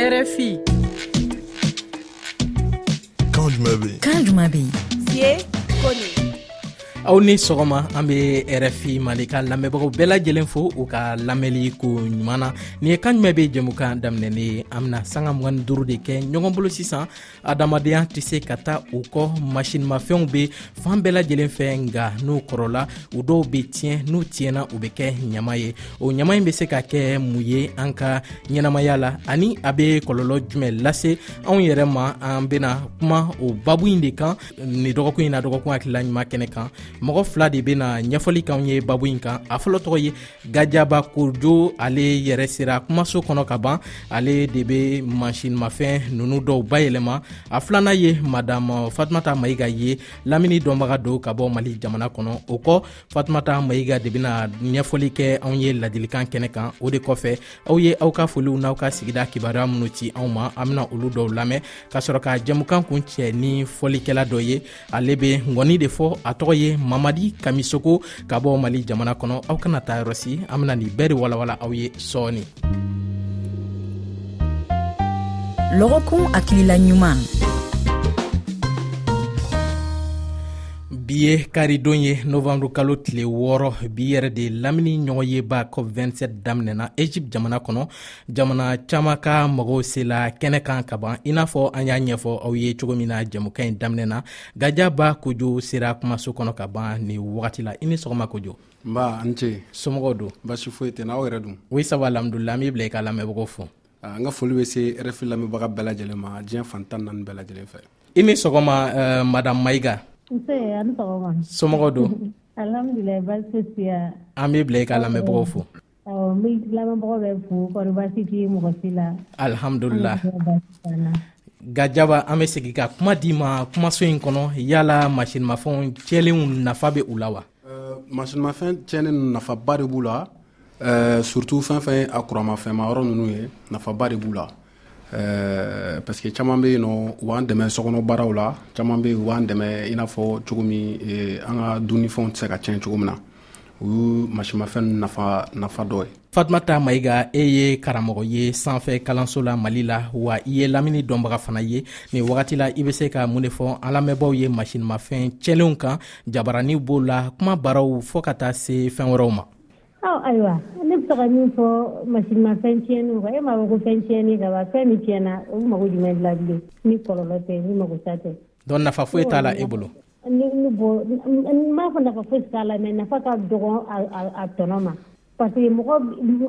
RFI. Kan jumɛn bɛ yen? Kan jumɛn bɛ yen? Sie, koni. aw ni sɔgɔma an be rfi mali ka lamɛnbagaw bɛɛ lajɛlen fo u ka lamɛnli ko ɲuman na nin ye kan jumɛn be jɛmukan daminɛnen ye an bena sanga mg ni duru de kɛ ɲɔgɔn bolo sisan adamadenya tɛ se ka taa u kɔ masinimafɛnw bɛ fan bɛɛ lajɛlen fɛ nka n'u kɔrɔla u dɔw bɛ tiɲɛ n'u tiɲɛna u bɛ kɛ ɲama ye o ɲama in bɛ se ka kɛ mun ye an ka ɲɛnamaya la ani a bɛ kɔlɔlɔ jumɛn lase anw yɛrɛ ma an bɛna kuma o babu in de kan nin dɔgɔkun in na dɔgɔkun hakilila ɲuman kɛnɛ kan mɔgɔ fila de bɛna ɲɛfɔli k'anw ye babu in kan a fɔlɔ tɔgɔ ye gajaba kojo ale yɛrɛ sera kumaso kɔnɔ ka ban ale de bɛ mansinimafɛn nunu dɔw bayɛlɛma a filana ye madama fatumata mayiga ye lamini dɔnbaga don ka bɔ mali jamana kɔnɔ o kɔ fatumata mayiga de bɛna ɲɛfɔli kɛ anw ye ladilikan kɛnɛ kan o de kɔfɛ aw ye aw ka foliw n'aw ka sigida kibaruya minnu ci anw ma an bɛna olu dɔw lamɛn ka sɔrɔ ka jɛmukan kun cɛ ni fɔlikɛla dɔ ye ale bɛ ngɔni de fɔ a tɔgɔ ye mamadi kamisoko ka bɔ mali jamana kɔnɔ aw kana taa yɔrɔsi an bena nin bɛɛ de walawala aw ye sɔɔni lɔgɔkun hakilila ɲuman bi ye karidon ye novanburu kalo tile wɔɔrɔ bi yɛrɛ de lamini ɲɔgɔn yeba cop 27 daminɛna egypte jamana kɔnɔ jamana caman ka mɔgɔw sela kɛnɛ kan ka ban i n'a fɔ an y'a ɲɛfɔ aw ye cogo min na jɛmukan in daminɛ na gajaba kojo sera kumaso kɔnɔ ka ban ni wagati la i ni sɔgɔma kojo nba an ce somɔgɔw don basi foyi tɛ na aw yɛrɛ dun wi sabu alhamdulila an b'i bila i ka lamɛnbagaw fo ah, an ka foli bɛ se rfi lamɛnbaga bɛɛ lajɛlen ma diɲɛ fan tan naani bɛɛ lajɛlen fɛ i ni sɔgɔma eh, madam mayiga somɔgɔw don an b'i bila i ka lamɛnbagaw fo Alihamdulila ga jaba an bɛ segin ka kuma di ma kumaso in kɔnɔ yalala mamafɛn cɛlenw nafa bɛ u la wa mamafɛn cɛ ne nafaba de b'u la surutu fɛn fɛn a kuramafɛnma yɔrɔ ninnu ye nafaba de b'u la Ɛɛ parce que caman bɛ yen nɔ u b'an dɛmɛ sokɔnɔ baaraw la caman bɛ yen u b'an dɛmɛ in n'a fɔ cogo min an ka dumunifɛnw tɛ se ka tiɲɛ cogo min na o ye mansimafɛn nafa nafa dɔ ye fatumata mayiga e ye karamɔgɔ ye sanfɛ kalanso la mali la wa i ye lamini dɔnbaga fana ye nin wagati la i bɛ se ka mun de fɔ an lamɛnbaaw ye mansinimafɛn tiɲɛnenw kan jabarani b'o la kuma baaraw fɔ ka taa se fɛn wɛrɛw ma aw ayiwa ne bɛ ka min fɔ masinmafɛn tiɲɛni e ma ko fɛn tiɲɛni ka fɛn min tiɲɛna o mago jumɛn bila bilen ni kɔlɔlɔ tɛ ni mago ta tɛ dɔn nafa foyi t'a la e bolo ne bɔ n m'a fɔ nafa foyi t'a la mɛ nafa ka dɔgɔn a tɔnɔ ma parce que mɔgɔ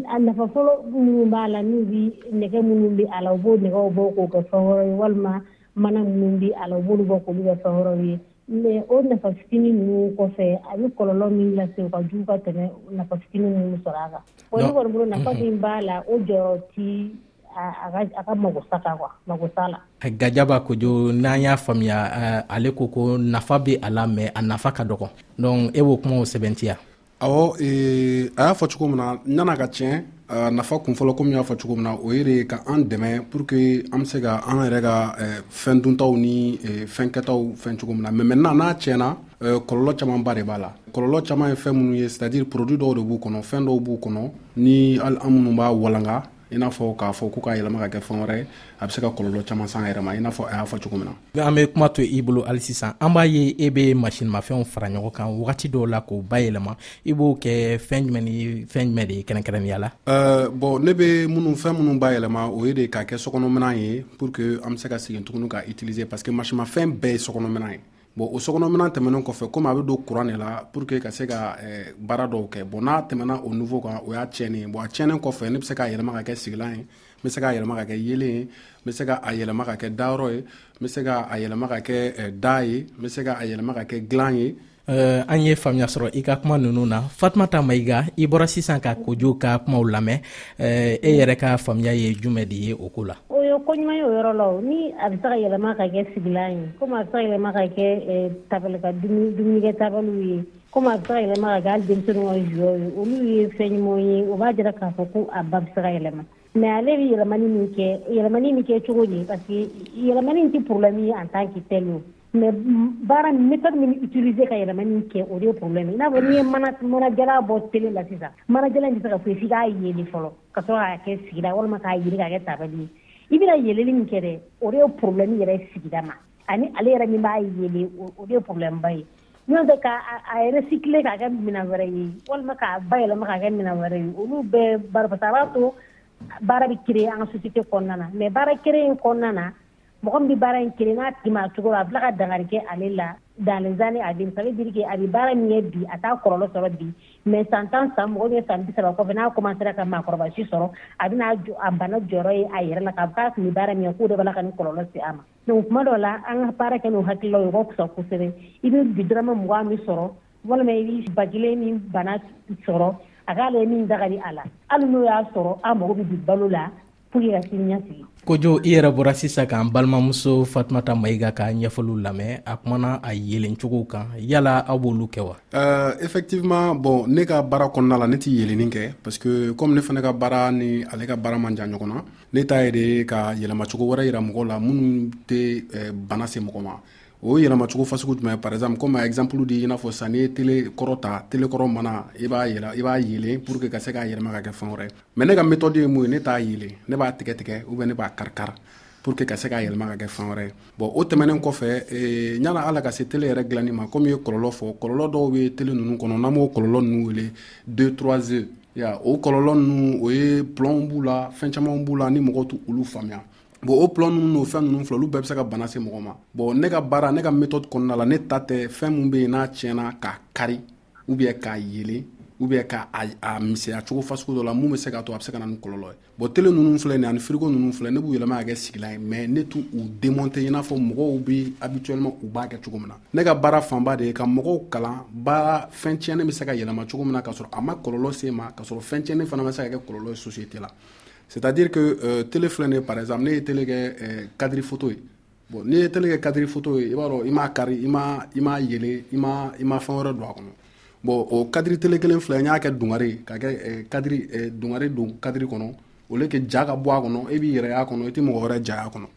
a nafa fɔlɔ minnu b'a la n'u bɛ nɛgɛ minnu bɛ a la u b'o nɛgɛw bɔ k'o kɛ fɛn wɛrɛ ye walima mana minnu bɛ a la u b'olu bɔ k'olu kɛ fɛn wɛrɛw ye mais o nafa fitini ninnu kɔfɛ a bɛ kɔlɔlɔ min lase u ka jugu ka tɛmɛ nafa fitini minnu sɔrɔ a kan o ne kɔni bolo nafa min b'a la o jɔyɔrɔ ti a ka mago sa kan quoi mago t'a la gajaba kojo n'an y'a faamuya ale ko ko nafa bɛ a la mais a nafa ka dɔgɔ donc e b'o kumaw sɛbɛntiya a y'a fɔ cogo min na nana ka tiɲɛ nafa kun fɔlɔ kɔmi y'a fɔ cogo min na o ye ka an dɛmɛ pur que an bɛ se ka an yɛrɛ ka fɛn duntaw ni fɛn kɛtaw fɛn cogo min na mɛ n n'a ti na kɔlɔlɔ camanba de b'a la kɔlɔlɔ caman ye fɛn minnu ye sadi porod dɔw de b'u kɔnɔ fɛn dɔw b'u kɔnɔ ni minnu b'a walanka i n'a fɔ k'a fɔ k'u ka yɛlɛma ka kɛ fan wɛrɛ ye a bɛ se ka kɔlɔlɔ caman san yɛrɛ ma i n'a fɔ a y'a fɔ cogo min na an bɛ kuma to i bolo hali sisan an b'a ye e bɛ masinimafɛnw fara ɲɔgɔn kan wagati dɔw la k'o bayɛlɛma i b'o kɛ fɛn jumɛn ni fɛn jumɛn de ye kɛrɛnkɛrɛnnenya la bɔn ne bɛ minnu fɛn minnu bayɛlɛma o ye de k'a kɛ sokɔnɔminɛn ye pour que an bɛ se ka segin tuguni ka utiliser parce que masinimafɛn bɛɛ ye sokɔnɔminɛn ye bon o sokɔnɔminɛn tɛmɛnen kɔfɛ komi a bɛ don kuran de la pour que ka se ka eh, baara dɔw kɛ bon n'a tɛmɛna o nouveau kan o y'a tiɲɛni ye bon a tiɲɛnen kɔfɛ ne bɛ se k'a yɛlɛma ka kɛ sigilan ye n bɛ se k'a yɛlɛma ka kɛ yeelen ye n bɛ se ka a yɛlɛma ka kɛ dayɔrɔ ye n bɛ se ka a yɛlɛma ka kɛ eh, da ye n bɛ se ka a yɛlɛma ka kɛ dilan ye Uh, an ye faamuya sɔrɔ i ka kuma ninnu na fatumata mayiga i bɔra sisan ka kojow ka kumaw lamɛn e yɛrɛ ka faamuyaya ye jumɛn de ye o ko la o ye ko ɲuman ye o yɔrɔ la ni a bɛ yɛlɛma ka kɛ sigi ye ko ma yɛlɛma ka kɛ tarata dumunikɛ ta ye ko ma yɛlɛma ka denmisɛnnin ye olu ye fɛn ɲuman ye o b'a jira k'a fɔ ko a ba bɛ yɛlɛma mɛ ale bɛ yɛlɛmani min kɛ yɛlɛmani min kɛ cogo ye pa yɛlɛmani tɛ porola min an tan ki tɛ mɛ baara ne ta min utilise ka yɛlɛma min kɛ o de ye problème ye i n'a fɔ n'i ye mana manajala bɔ télé la sisan manajala in bɛ se ka f'i k'a yeele fɔlɔ ka sɔrɔ k'a kɛ sigida walima k'a yiri k'a kɛ tabali ye i bɛna yeeleli min kɛ dɛ o de ye problème yɛrɛ ye sigida ma ani ale yɛrɛ min b'a yeele o de ye problème ba ye n'o tɛ ka a recycler k'a kɛ minɛn wɛrɛ ye walima k'a bayɛlɛma k'a kɛ minɛn wɛrɛ ye olu bɛɛ baara parce que a b'a to baara bɛ créer an ka société kɔnɔna na mais baara créer in kɔnɔna na mɔgɔ min bɛ baara in kelen n'a tɛmɛ a cogo la a bɛ tila ka dankari kɛ ale la dans les années à venir ça veut dire que a bɛ baara min kɛ bi a t'a kɔlɔlɔ sɔrɔ bi mais san tan san mugan ubiyɛn san bi saba kɔfɛ n'a commencera ka maakɔrɔbasi sɔrɔ a bɛna a bana jɔyɔrɔ ye a yɛrɛ la k'a fɔ k'a tun bɛ baara min kɛ k'o de b'a la ka nin kɔlɔlɔ se a ma donc tuma dɔw la an ka baara kɛ n'o hakililaw ye o ka fisa kosɛbɛ i bɛ bi dɔrɔmɛ mugan min sɔrɔ walima i bɛ ba kelen min bana sɔrɔ a k'a lajɛ min dagari a la hali n'o y'a sɔrɔ an mago bɛ bi balo la kojo i yɛrɛ bɔra sisan k'an balimamuso fatumata mayiga ka ɲɛfɔliw lamɛn a kumana a yelencogow kan yala aw b'olu kɛ wa uh, effectivement bon ne ka baara kɔnɔna la ne tɛ yelenni kɛ parce que comme ne fana ka baara ni ale ka baara man jan ɲɔgɔn na ne ta ye de ka yɛlɛmacogo wɛrɛ yira mɔgɔw la minnu tɛ eh, bana se mɔgɔ ma o yɛlɛmacogo fasugu jumɛn par exemple comme a exemple di i n'a fɔ sisan n'i ye tele kɔrɔ ta tele kɔrɔ mana i b'a yɛlɛ i b'a yelen pour que ka se k'a yɛlɛma ka kɛ fɛn wɛrɛ mɛ ne ka mitɔden ye mun ye ne t'a yelen ne b'a tigɛ tigɛ u bɛ ne b'a karikari pour que ka se k'a yɛlɛma ka kɛ fan wɛrɛ ye bɔn o tɛmɛnen kɔfɛ eh, ɲana ala ka se tele yɛrɛ dilanni ma komi ye kɔlɔlɔ fɔ kɔlɔlɔ dɔw bɛ tele ninnu kɔnɔ n'an b'o kɔlɔlɔ ninnu wele deux trois heures ya o kɔlɔlɔ ninnu o ye plɔnw b'u la fɛn camanw b'u la ni mɔgɔw t'u olu faamuya bon o plɔn ninnu n'o fɛn ninnu filɛ olu bɛɛ bɛ se ka bana se mɔgɔ ma bon ne ka baara ne ka méthode kɔnɔna la ne ta tɛ fɛn min bɛ yen n'a tiɲɛna k'a kari u bɛ k'a yelen u bɛ k' a miya cogo fa sugu dɔ la min bɛ se ka to a bɛ se ka nin kɔlɔnlɔ ye bɔn t ninnu filɛ nin fiko ninnu filɛ ne b'u yɛlɛma kɛ sigilan ye mɛ ne t' u denw tɛ in n'a fɔ mɔgɔw bɛ a bɛ cma u b'a kɛ cogo min na ne ka baara fanba de ye ka mɔgɔw kalan baara fɛn cɛn ne bɛ se ka yɛlɛma cogo min na ka sɔrɔ a ma kɔlɔnlɔ sen ma ka sɔrɔ fɛn cɛn ne fana bɛ se ka kɛ kɔlɔnlɔ susite la sitadi tele filɛ nin paz ne ye tele kɛ kadirifuto ye bon n'i ye teli kɛ kadiri foto ye i b'a dɔn i m'a kari i ma i m'a yele i ma i ma fɛn wɛrɛ don a kɔnɔ bon o kadiri tele kelen filɛ n y'a kɛ dungare ka kɛ eh, kadiri eh, dungare don kadiri kɔnɔ o le kɛ ja ka bɔ a kɔnɔ e b'i yɛrɛ y'a kɔnɔ i tɛ mɔgɔ wɛrɛ ja a kɔnɔ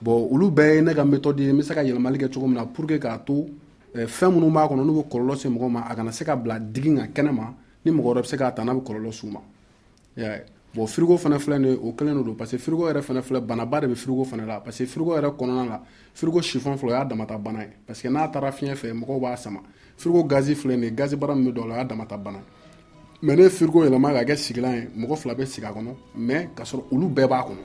bon olu bɛɛ ye ne ka méthode ye n bɛ se ka yɛlɛmali kɛ cogo min na pour que k'a to eh, fɛn minnu b'a kɔnɔ n'u bɛ kɔlɔlɔ se mɔgɔ ma a kana se ka bila digi ka kɛnɛ ma ni mɔgɔ wɛrɛ bɛ se k'a ta n'a bɛ kɔlɔlɔ s'u ma bon fko fana filɛ nin o kɛlen don parce que fko yɛrɛ fana filɛ banaba de bɛ fko fana la parce que fko yɛrɛ kɔnɔna la fko sifɔn fɔlɔ y'a damata bana ye parce que n'a taara fiɲɛyɛn fɛ mɔgɔ b'a sama f ganzsi filɛ nin ganzsi bara min don la y'a damata bana mɛ ne fko yɛlɛma ka kɛ sigilan ye mɔgɔ fila bɛ sigi a kɔnɔ mɛ ka sɔrɔ olu bɛɛ b'a kɔnɔ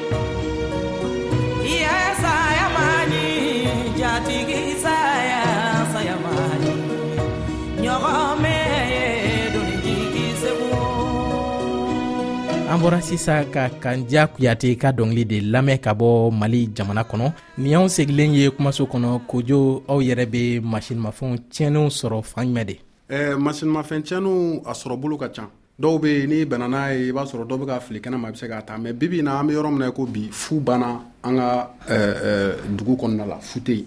an bɔra sisan ka kandiya kuyate ka dɔngili de lamɛn ka bɔ mali jamana kɔnɔ nin y'anw segilen ye kumaso kɔnɔ kojo aw yɛrɛ be masinimafɛnw tiɲɛnenw sɔrɔ fan jumɛn de eh, masinimafɛn tiɲɛnenw a sɔrɔbolo ka ca dɔw bɛ yen n'i bɛnna n'a ye i b'a sɔrɔ dɔw bɛ ka fili kɛnɛ ma i bɛ se k'a ta mɛ bi bi na an bɛ yɔrɔ min na ko bi fu banna an ka dugu kɔnɔna la fu tɛ yen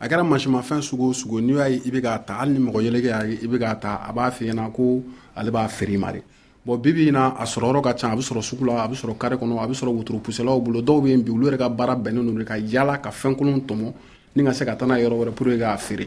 a kɛra masimafɛn sugu sugu n'i y'a i bɛ ka ta hali ni mɔgɔ yɛlɛge y'a i bɛ ka ta a b'a fɛ ɲɛna ko ale b'a feere mari bɔn bi bi na a sɔrɔ yɔrɔ ka ca a bɛ sɔrɔ sugu la a bɛ sɔrɔ kari kɔnɔ a bɛ sɔrɔ wotoro pusɛlaw bolo dɔw bɛ yen bi olu yɛrɛ ka baara bɛnnen ninnu ka yalala ka fɛnkolon tɔmɔ ni ka se ka taa n'a yɔrɔ wɛrɛ pur ye k'a feere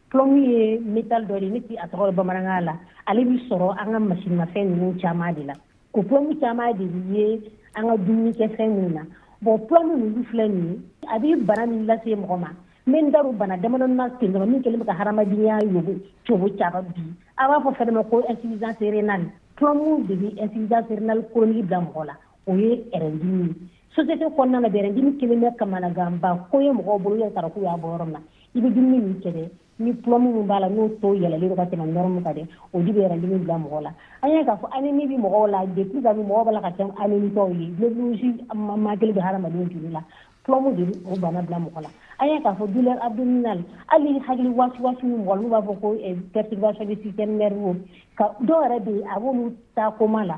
Plɔmu ye metali dɔ de ye ne tɛ a tɔgɔ dɔn bamanankan la ale bɛ sɔrɔ an ka masinimafɛn ninnu caman de la o plɔmu caman de bɛ ye an ka dumunikɛfɛn minnu na bɔn plɔmu ninnu filɛ nin ye a bɛ bana min lase mɔgɔ ma n bɛ n da don bana damadɔni na sen dɔrɔn min kɛlen bɛ ka hadamadenya yogo cogo caman bi a b'a fɔ fɛnɛ ma ko insuffisance rénale plɔmu de bɛ insuffisance rénale chronique bila mɔgɔ la o ye ɛrɛndimi ye sosiyete kɔnɔna na ɛrɛndimi kelen bɛ kamanaganba ko ye mɔgɔw bolo y'a sara k'u y'a bɔ yɔrɔ min na i bɛ dumuni min kɛ dɛ ni pulɔmu min b'a la n'o to yɛlɛlen don ka tɛmɛ nɔrɔmu kan dɛ o de bɛ ɛrɛndimi bila mɔgɔ la an y'a k'a fɔ anemi bɛ mɔgɔw la depuis ka mɔgɔw b'a la ka kɛ anemitɔw ye globulisi manqueli bɛ hadamadenw joli la pulɔmu de bɛ o bana bila mɔgɔ la an y'a k'a fɔ douleur abdominale hali hakili wasiwasi min mɔgɔ n'u b'a fɔ ko perturbation du système nerveux ka dɔw yɛrɛ bɛ yen a b'olu taa koma la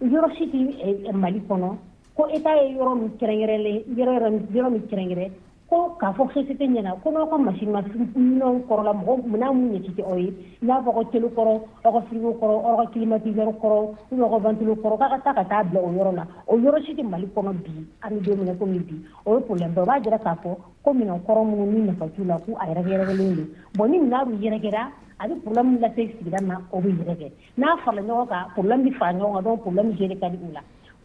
yɔrɔsi tɛ eh, mali kɔnɔ ko eta ye yɔrɔ min kɛrɛnkɛrɛnlen yɔrɔ yɔrɔ min kɛrɛnkɛrɛn ko k'a fɔ société ɲɛna ko n'aw ka machine ma minɛnw kɔrɔla mɔgɔ minɛn minnu ɲɛci tɛ aw ye n y'a fɔ ko tele kɔrɔ aw ka frigo kɔrɔ aw ka climatiseur kɔrɔ ou aw ka ventilo kɔrɔ k'a ka taa ka taa bila o yɔrɔ la o yɔrɔ si tɛ mali kɔnɔ bi an bɛ don min na komi bi o ye problème ba o b'a jira k'a fɔ ko minɛn kɔrɔ minnu ni nafa t'u la k'u a yɛrɛkɛ yɛrɛkɛlen don bon ni minɛn bɛ yɛrɛkɛra a bɛ problème lase sigida ma o bɛ yɛrɛkɛ n'a fara ɲɔgɔn kan problème bɛ fara ɲɔgɔn kan donc problème gérer ka di u la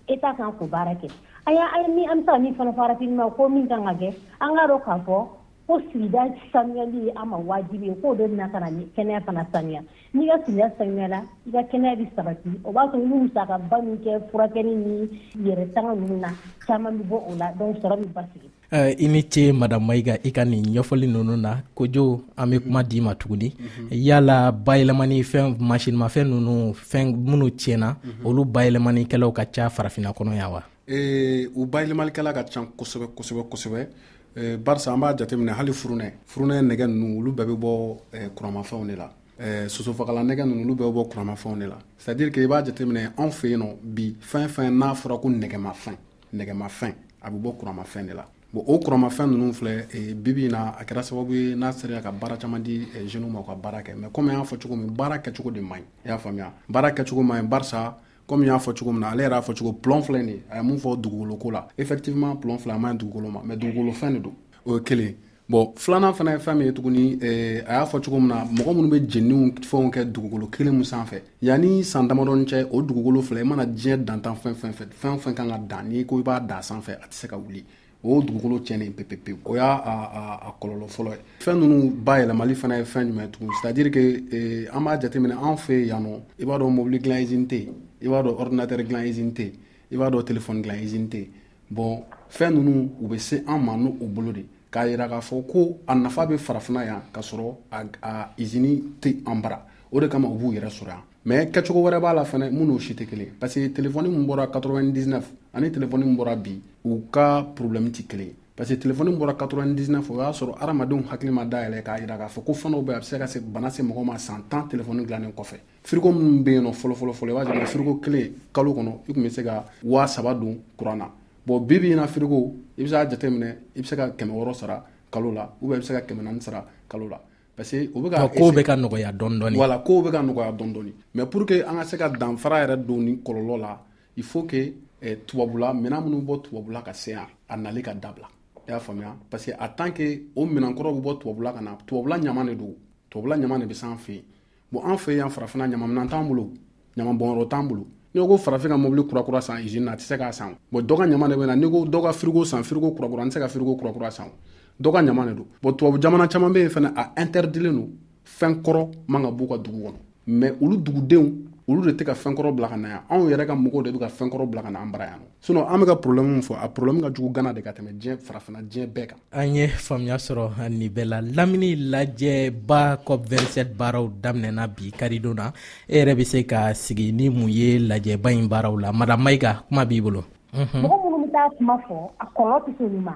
État kan k'o baara kɛ a y'a a ye min an bɛ se ka min fana fɔ rapidement ko min kan ka kɛ an k'a dɔn k'a fɔ ko sigida sanuyali ye an ma wajibi ye k'o de bɛna ka na ni kɛnɛya fana sanuya n'i ka sigida sanuyala i ka kɛnɛya bɛ sabati o b'a sɔrɔ i bɛ musakaba min kɛ furakɛli ni yɛrɛ tanga ninnu na caman bɛ bɔ o la donc sɔrɔ bɛ basigi Eh, i ni ce madam mayiga i ka nin ɲɛfɔli nunu na kojo an be kuma di ma tuguni mhm. yala bayɛlɛmani fɛn masinimafɛn nunu fɛn minnu tiɲɛna mhm. olu bayɛlɛmanikɛlaw ka ca farafina kɔnɔ yan wa eh, u bayɛlɛmalikɛla ka can kosɛbɛ kosɛbɛ kosɛbɛ eh, barisa an b'a jateminɛ hali furunɛ furunɛ nɛgɛ nunu olu bɛɛ be bɔ kuramafɛnw de la Eh, sosofagala nɛgɛ ninnu olu bɛɛ bɔ kuramafɛnw de la c'est à dire que i b'a jateminɛ anw fɛ yen nɔ bi fɛn fɛn n'a fɔra ko nɛgɛmafɛn nɛgɛmafɛn a bɛ bɔ kuramafɛn de la bon o kuramafɛn ninnu filɛ eh, bibi na a kɛra sababu ye n'a sera ka baara caman di eh, jeunes ma u ka baara kɛ mɛ komi y'a fɔ cogo min baara kɛcogo de man ɲi i y'a faamuya baara kɛcogo man ɲi barisa komi y'a fɔ cogo min na ale yɛrɛ y'a fɔ cogo plɔn filɛ nin a ye mun fɔ dugukoloko la effectivement plɔn filɛ a man ɲi dugukolo ma mɛ dugukolofɛn de don o ye kelen bon filanan fana ye fɛn min ye tuguni eh, a y'a fɔ cogo min na mɔgɔ minnu bɛ jeniniw fɛnw kɛ dugukolo kelen min sanfɛ yanni san damadɔni cɛ o dugukolo fila i mana diɲɛ dantan fɛn fɛn fɛ fɛn fɛn kan ka dan n'i ko i b'a dan sanfɛ a tɛ se ka wuli o dugukolo cɛnnen pepepewu o y'a a kɔlɔlɔ fɔlɔ ye fɛn ninnu bayɛlɛmali fana ye fɛn jumɛn tuguni c'est à dire que eh, an b'a jateminɛ an fɛ yan nɔ i b'a dɔn mobili dilan izini tɛ yen i b'a dɔn ordinateur dilan izini tɛ yen i b'a dɔn telefɔni dilan izini tɛ yen bɔn fɛn ninnu u bɛ se an ma n' u bolo de k'a jira k'a fɔ ko a nafa bɛ farafin yan ka sɔrɔ z tɛ an bara o de kama u b'u yɛrɛ sɔrɔ yan mɛ kɛcogo wɛrɛ b'a la fana minnu si tɛ kelen parce que tele kunnafoni bɔra kato in diina ani tele kunnafoni bɔra bi u ka porobilɛmi tɛ kelen pa que tele kunnafoni bɔra kato in diina fɔ o y'a sɔrɔ hadamadenw hakililima day yɛlɛ k'a jira k'a fɔ ko fana bɛ a bɛ se ka se bana se mɔgɔ ma san tan tele kunnafoni dilanen kɔfɛ firiko minnu bɛ yen nɔ fɔlɔfɔlɔ fɔlɔ i b'a sɔrɔ firiko kelen kalo kɔnɔ i tun bɛ se ka waa saba don kuran na bɔn bi bi na firiko i bɛ se a jateminɛ i bɛ se ka kɛmɛ wɔɔrɔ sara kalo la u bɛ bɛ se ka kɛmɛ naani sara kalo la parce que o bɛ ko bɛ ka nɔgɔya dɔndɔ wala ko bɛ ka nɔgɔya dɔndɔɔni mɛ pour que an ka se ka danfara yɛrɛ don ni kɔlɔlɔ la i fo que eh, tubabula minɛn minnu bɔ tubabula ka se yan a nali ka dabila i y'a faamuya parce que a tan ke o minɛnkɔrɔ bɛ bɔ tubabula ka na tubabula ɲama de don tubabula ɲama de bɛ san fɛ yen Bon an fɛ yan farafin ɲamanminɛn t'an bolo ɲaman bɔnyɔrɔ t'an bolo n'i ko farafin ka mobili kurakura san usine na a tɛ se k'a san bon dɔ ka ɲaman de bɛ na n'i ko dɔ ka frigo san frigo kurakura an tɛ se ka frigo kurakura san dɔ ka ɲaman de don bon tubabu jamana caman bɛ yen fana a interdilen don fɛn kɔrɔ man ka b'u ka dugu kɔnɔ mais olu dugudenw olu de tɛ ka fɛn kɔrɔ bila ka na yan anw yɛrɛ ka mɔgɔw de bɛ ka fɛn kɔrɔ bila ka na an bara yan sinon an bɛ ka problème min fɔ a problème ka jugu gana de ka tɛmɛ diɲɛ farafina diɲɛ bɛɛ kan an ye faamuya sɔrɔ nin bɛɛ la lamini lajɛba cop 27 baaraw daminɛna bi karidon na e yɛrɛ bɛ se ka sigi ni mun ye lajɛba in baaraw la madame mayiga kuma b'i bolo mɔgɔ minnu bɛ taa kuma fɔ a kɔlɔ tɛ se olu ma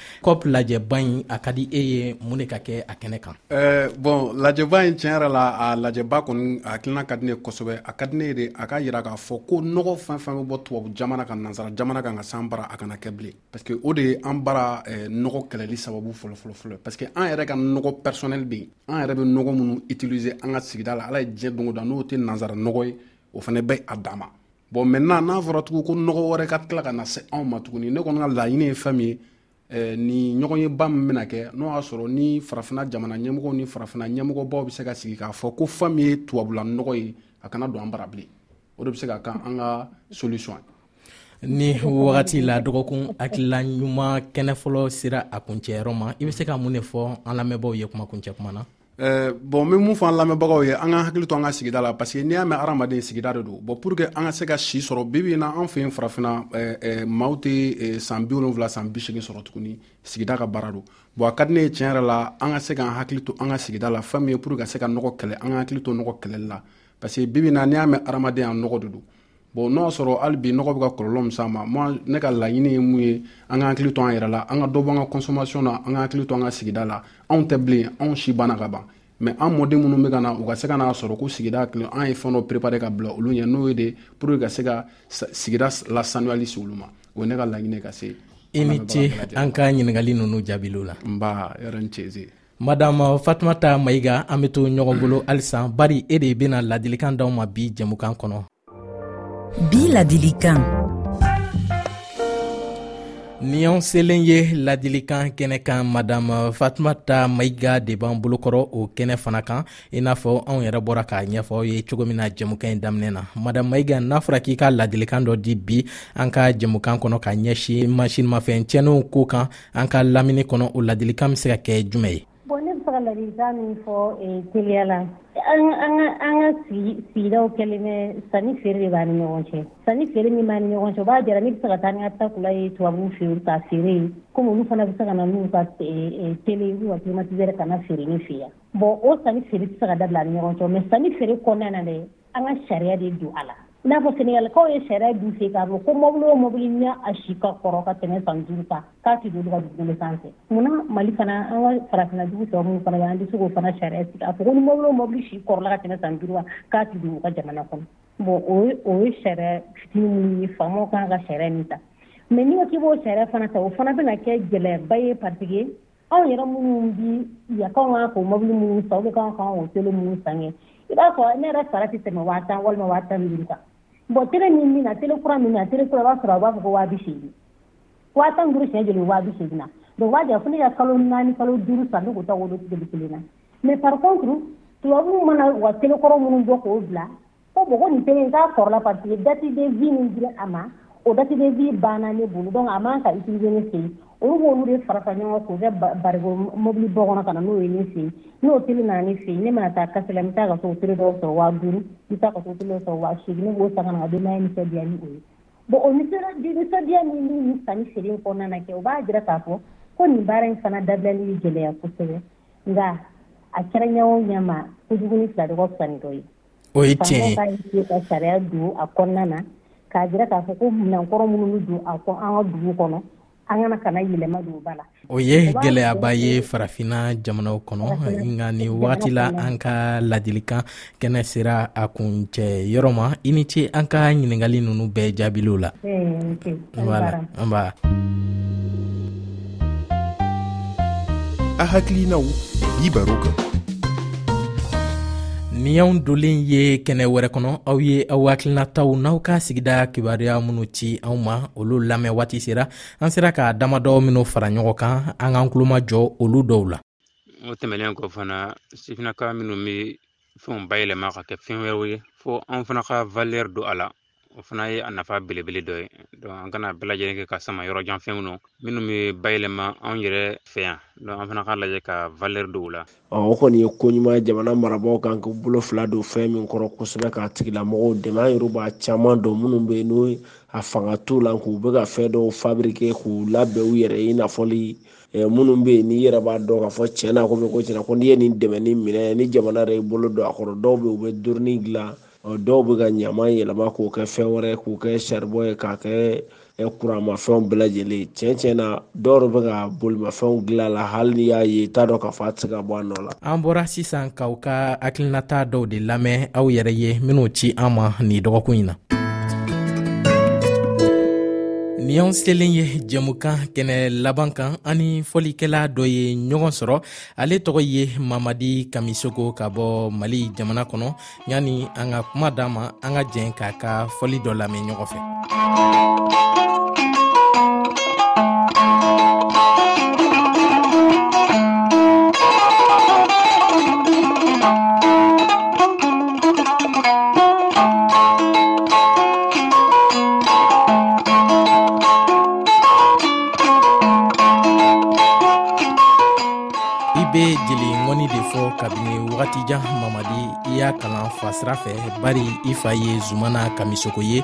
cop lajɛba in a ka di e ye mun de ka kɛ a kɛnɛ kan eh, bon lajɛba in tiɲɛ yɛrɛ la a lajɛba kɔni a tilina ka di ne kosɛbɛ a ka di ne de a ka yira k'a fɔ ko nɔgɔ fɛn fɛn bɛ bɔ tubabu jamana ka nansara jamana kan ka san bara a kana kɛ bilen parce que o de ye an bara eh, nɔgɔ kɛlɛli sababu fɔlɔfɔlɔfɔlɔ parce que an yɛrɛ ka nɔgɔ personnel bɛ yen an yɛrɛ bɛ nɔgɔ minnu utiliser an ka sigida la ala ye diɲɛ don o don n'o tɛ nansara nɔgɔ ye o fana bɛ a dama Bon mɛ n'a n'a fɔra tugun ko nɔgɔ wɛrɛ ka tila ka na se anw ma tuguni ne kɔni ka laɲiniinɛ ye fɛn min ye eh, ni ɲɔgɔn ye ba min bɛna kɛ n'o y'a sɔrɔ ni farafina jamana ɲɛmɔgɔ ni farafina ɲɛmɔgɔbaw bɛ se ka sigi k'a fɔ ko fɛn min ye tubabula nɔgɔ ye a kana don an bara bilen o de bɛ se ka kan an ka solution ye ni wagati la dɔgɔkun hakilila ɲuman kɛnɛ fɔlɔ sera a kuncɛyɔrɔ ma i bɛ se ka mun de fɔ an lamɛnbaaw ye kuma kuncɛ kuma na Eh, bon min mun fɔ an lamɛnbagaw ye an ka hakili to an ka sigida la parce que n'i y'a mɛn hadamaden sigida de don bon pour que an ka se ka si sɔrɔ bibi in na an fɛ yen farafinna eh, eh, maaw tɛ san bi wolonwula san bi segin sɔrɔ tuguni sigida ka baara don bon a ka di ne ye tiɲɛ yɛrɛ la an ka se k'an hakili to an ka sigida la fɛn min ye pour ka se ka nɔgɔ kɛlɛ an ka hakili to nɔgɔ kɛlɛli la parce que bibi in na n'i y'a mɛn hadamaden a nɔgɔ de don bon n'o y'a sɔrɔ hali bi nɔgɔ bɛ ka kɔlɔlɔ min s'an ma moi ne ka laɲini ye mun ye an ka hakili to an yɛrɛ la an ka dɔ bɔ an ka consommation na an ka hakili to an ka sigida la anw tɛ bilen anw si banna ka ban mɛ an mɔden minnu bɛ ka na u ka se ka n'a sɔrɔ ko sigida kelen an ye fɛn dɔ préparer ka bila olu ɲɛ n'o ye de pour que ka se ka sigida lasanuyali se olu ma o ye ne ka laɲini ka se i ni ce an ka ɲininkali ninnu jaabili la nba yɛrɛ n cɛze madame fatumata mayiga an bɛ to ɲɔgɔn bolo halisa bari e de bɛna ladilikan d'anw ma bi jɛmukan kɔnɔ bi ladilikan nin y'an selen ye ladilikan kɛnɛ kan madame fatumata mayiga de b'an bolokɔrɔ o kɛnɛ fana kan i n'a fɔ anw yɛrɛ bɔra k'a ɲɛfɔ aw ye cogo min na jɛmukan ɲi daminɛ na madame mayiga n'a fɔra k'i ka ladilikan dɔ di bi an ka jɛmukan kɔnɔ ka ɲɛsin masinimafɛn cɛninw ko kan an ka lamini kɔnɔ o ladilikan bɛ se ka kɛ jumɛn ye bon ne bɛ se ka ladilikan min fɔ teliya la an ka sigidaw kɛlen bɛ sanni feere de b'an ni ɲɔgɔn cɛ sanni feere min b'an ni ɲɔgɔn cɛ o b'a jira ne bɛ se ka taa ni ka takula ye tubabuw fɛ yen ka feere yen komi olu fana bɛ se ka na n'u ka tele n'u ka climatiseur ka na feere ne fɛ yan bon o sanni feere tɛ se ka dabila an ni ɲɔgɔn cɛ mais sanni feere kɔnɔna na dɛ an ka sariya de don a la i n'a fɔ senegalikaw ye sariya du se k'a fɔ ko mɔbili o mɔbili ɲɛ a si ka kɔrɔ ka tɛmɛ san duuru kan k'a tɛ don ka dugukolo sanfɛ mun na mali fana an ka farafinna dugu tɔ minnu fana bɛ an tɛ se k'o fana sariya sigi a fɔ ko ni mɔbili o mɔbili si kɔrɔla ka tɛmɛ san duuru kan k'a tɛ don u ka jamana kɔnɔ bon o ye sariya fitini minnu ye faamaw kan ka sariya nin ta mɛ n'i ko k'i b'o sariya fana ta o fana bɛna kɛ gɛlɛyaba ye paseke anw yɛrɛ minnu bi yakaw kan k'o mobili minnu san olu kan kan k'o tele minnu san kɛ i b'a sɔrɔ ne yɛrɛ sara tɛ tɛmɛ waa tan walima waa tan duuru kan bon tele min min na tele kura min na tele kura i b'a sɔrɔ a b'a fɔ ko waa bi seegin waa tan duuru siɲɛ joli waa bi seegin na donc waa jira fo ne ka kalo naani kalo duuru san ne k'o ta wolo tele kelen na mais par contre tubabuw mana u ka telekɔrɔ minnu bɔ k'o bila ko bon ko nin tɛ n k'a kɔrɔla parce que date de vie min dira a ma o date de vie banna ne bolo donc a man ka utiliser ne fɛ yen olu b'olu de fara fara ɲɔgɔn k'o kɛ barigo mobili bɔ kɔnɔ ka na n'o ye ne fɛ yen n'o tele nana ne fɛ yen ne mana taa kasi la n bɛ taa ka so tele dɔw sɔrɔ waa duuru n bɛ taa ka so tele dɔw sɔrɔ waa seegin ne b'o san ka na ka denbaya nisɔndiya ni o ye bon o nisɔndiya min bɛ nin sanni feere in kɔnɔna na kɛ o b'a jira k'a fɔ ko nin baara in fana dabilali ye gɛlɛya kosɛbɛ nka a kɛra ɲɛ o ɲɛ ma ko jugu ni fila dɔgɔ fisa ni dɔ ye O ye tiɲɛ sariya don a kɔnɔna na k'a jira k'a fɔ ko minɛnkɔrɔ minnu don a ko an ka dugu kɔnɔ an kana kana yɛlɛma don ba la o ye gɛlɛyaba ye farafinna jamanaw kɔnɔ nka nin waati la an ka ladilikan kɛnɛ sera a kuncɛ yɔrɔ ma i ni ce an ka ɲininkali ninnu bɛɛ jaabiliw la a hakili na bi baro kan ni y'anw dolen ye kɛnɛ wɛrɛ kɔnɔ aw ye aw hakilinataw n'aw ka sigida kibaruya minnu ci anw ma olu lamɛn waati sera an sera ka damadɔ minw fara ɲɔgɔn kan an k'an kulomajɔ olu dɔw la o tɛmɛnen kɔ fana sifinnaka minnu bɛ fɛnw bayɛlɛma ka kɛ fɛn wɛrɛw ye fo an fana ka don a la o fana ye a nafa belebele dɔ ye an kana bɛɛ lajɛlen kɛ ka sama yɔrɔ jan fɛnw na minnu bɛ bayɛlɛma anw yɛrɛ fɛ yan an fana ka lajɛ ka valɛri don la o kɔni ye ko ɲuman jamana marabaaw kan ka bolo fila don fɛn min kɔrɔ kosɛbɛ k'a tigilamɔgɔw dɛmɛ an yɛrɛ b'a caman dɔn minnu bɛ yen n'o a fanga t'u la k'u bɛ ka fɛn dɔw fabirike k'u labɛn u yɛrɛ ye i n'a fɔli minnu bɛ yen n'i yɛrɛ b'a dɔn k'a fɔ cɛn na ko bɛ ko cɛn ko n'i ye nin dɛmɛ ni minɛ ni jamana yɛrɛ y'i bolo don a kɔrɔ dɔw bɛ u bɛ duurunin dilan dɔw bɛ ka ɲama yɛlɛma k'o kɛ fɛn wɛrɛ k'o kɛ saribɔn ye k'a kɛ kuranmafɛnw bɛɛ lajɛlen cɛn cɛn na dɔw bɛ ka bolimafɛnw dilan la hali n'i y'a ye t'a dɔn k'a fɔ a tɛ se ka bɔ a nɔ la an bɔra sisan k'aw ka hakilinata dɔw de lamɛn aw yɛrɛ ye minnu ci an ma nin dɔgɔkun in na nin y'an selen ye jɛmukan kɛnɛ laban kan ani fɔlikɛla dɔ ye ɲɔgɔn sɔrɔ ale tɔgɔ ye mamadi kamisoko ka bɔ mali jamana kɔnɔ yanni an ka kuma d'a ma an ka jɛn k'a ka fɔli dɔ lamɛn ɲɔgɔn fɛ bɛ jeli ŋɔni de fɔ kabini wagati jan mamadi i y'a kalan fa sira fɛ bari i fa ye zumana kamisoko ye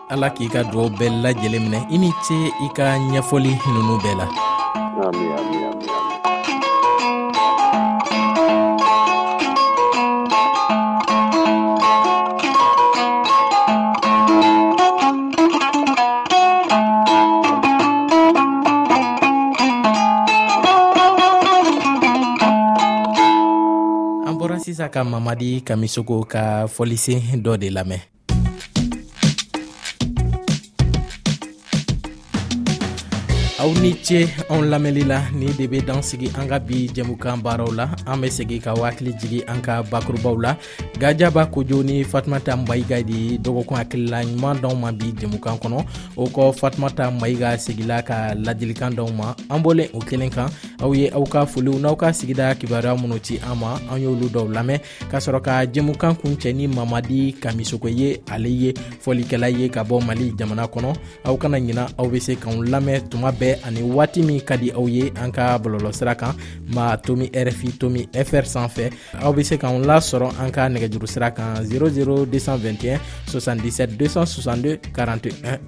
ala k'i ka dugaw bɛɛ lajɛlen minɛ i ni ce i ka ɲɛfɔli ninnu bɛɛ la ka mamadi kamisoko ka fɔlisen dɔ de lamɛn aw ni ce anw lamɛnli la ni de bɛ dan sigi an ka bi jɛmukan baaraw la an bɛ segi ka hakili jigi an ka bakurubaw la gajaba kojo ni fatumata mayiga de ye dɔgɔkun hakilila ɲuman d'anw ma bi jɛmukan kɔnɔ o kɔ fatumata mayiga segila ka ladilikan d'anw ma an bɔlen o kelen kan aw ye aw ka foliw n'aw ka sigida kibaruya minnu ci an ma an y'olu dɔw lamɛn ka sɔrɔ ka jɛmukan kun cɛ ni mamadi kamisoko ye ale ye fɔlikɛla ye ka bɔ mali jamana kɔnɔ aw kana ɲina aw be se k'anw lamɛn tuma bɛɛ ani waati min ka di aw ye an ka bɔlɔlɔsira kan ma tomi rfi tomi fr sanfɛ aw be se k'anw lasɔrɔ an ka nɛgɛjuru sira kan 00221 77 262 41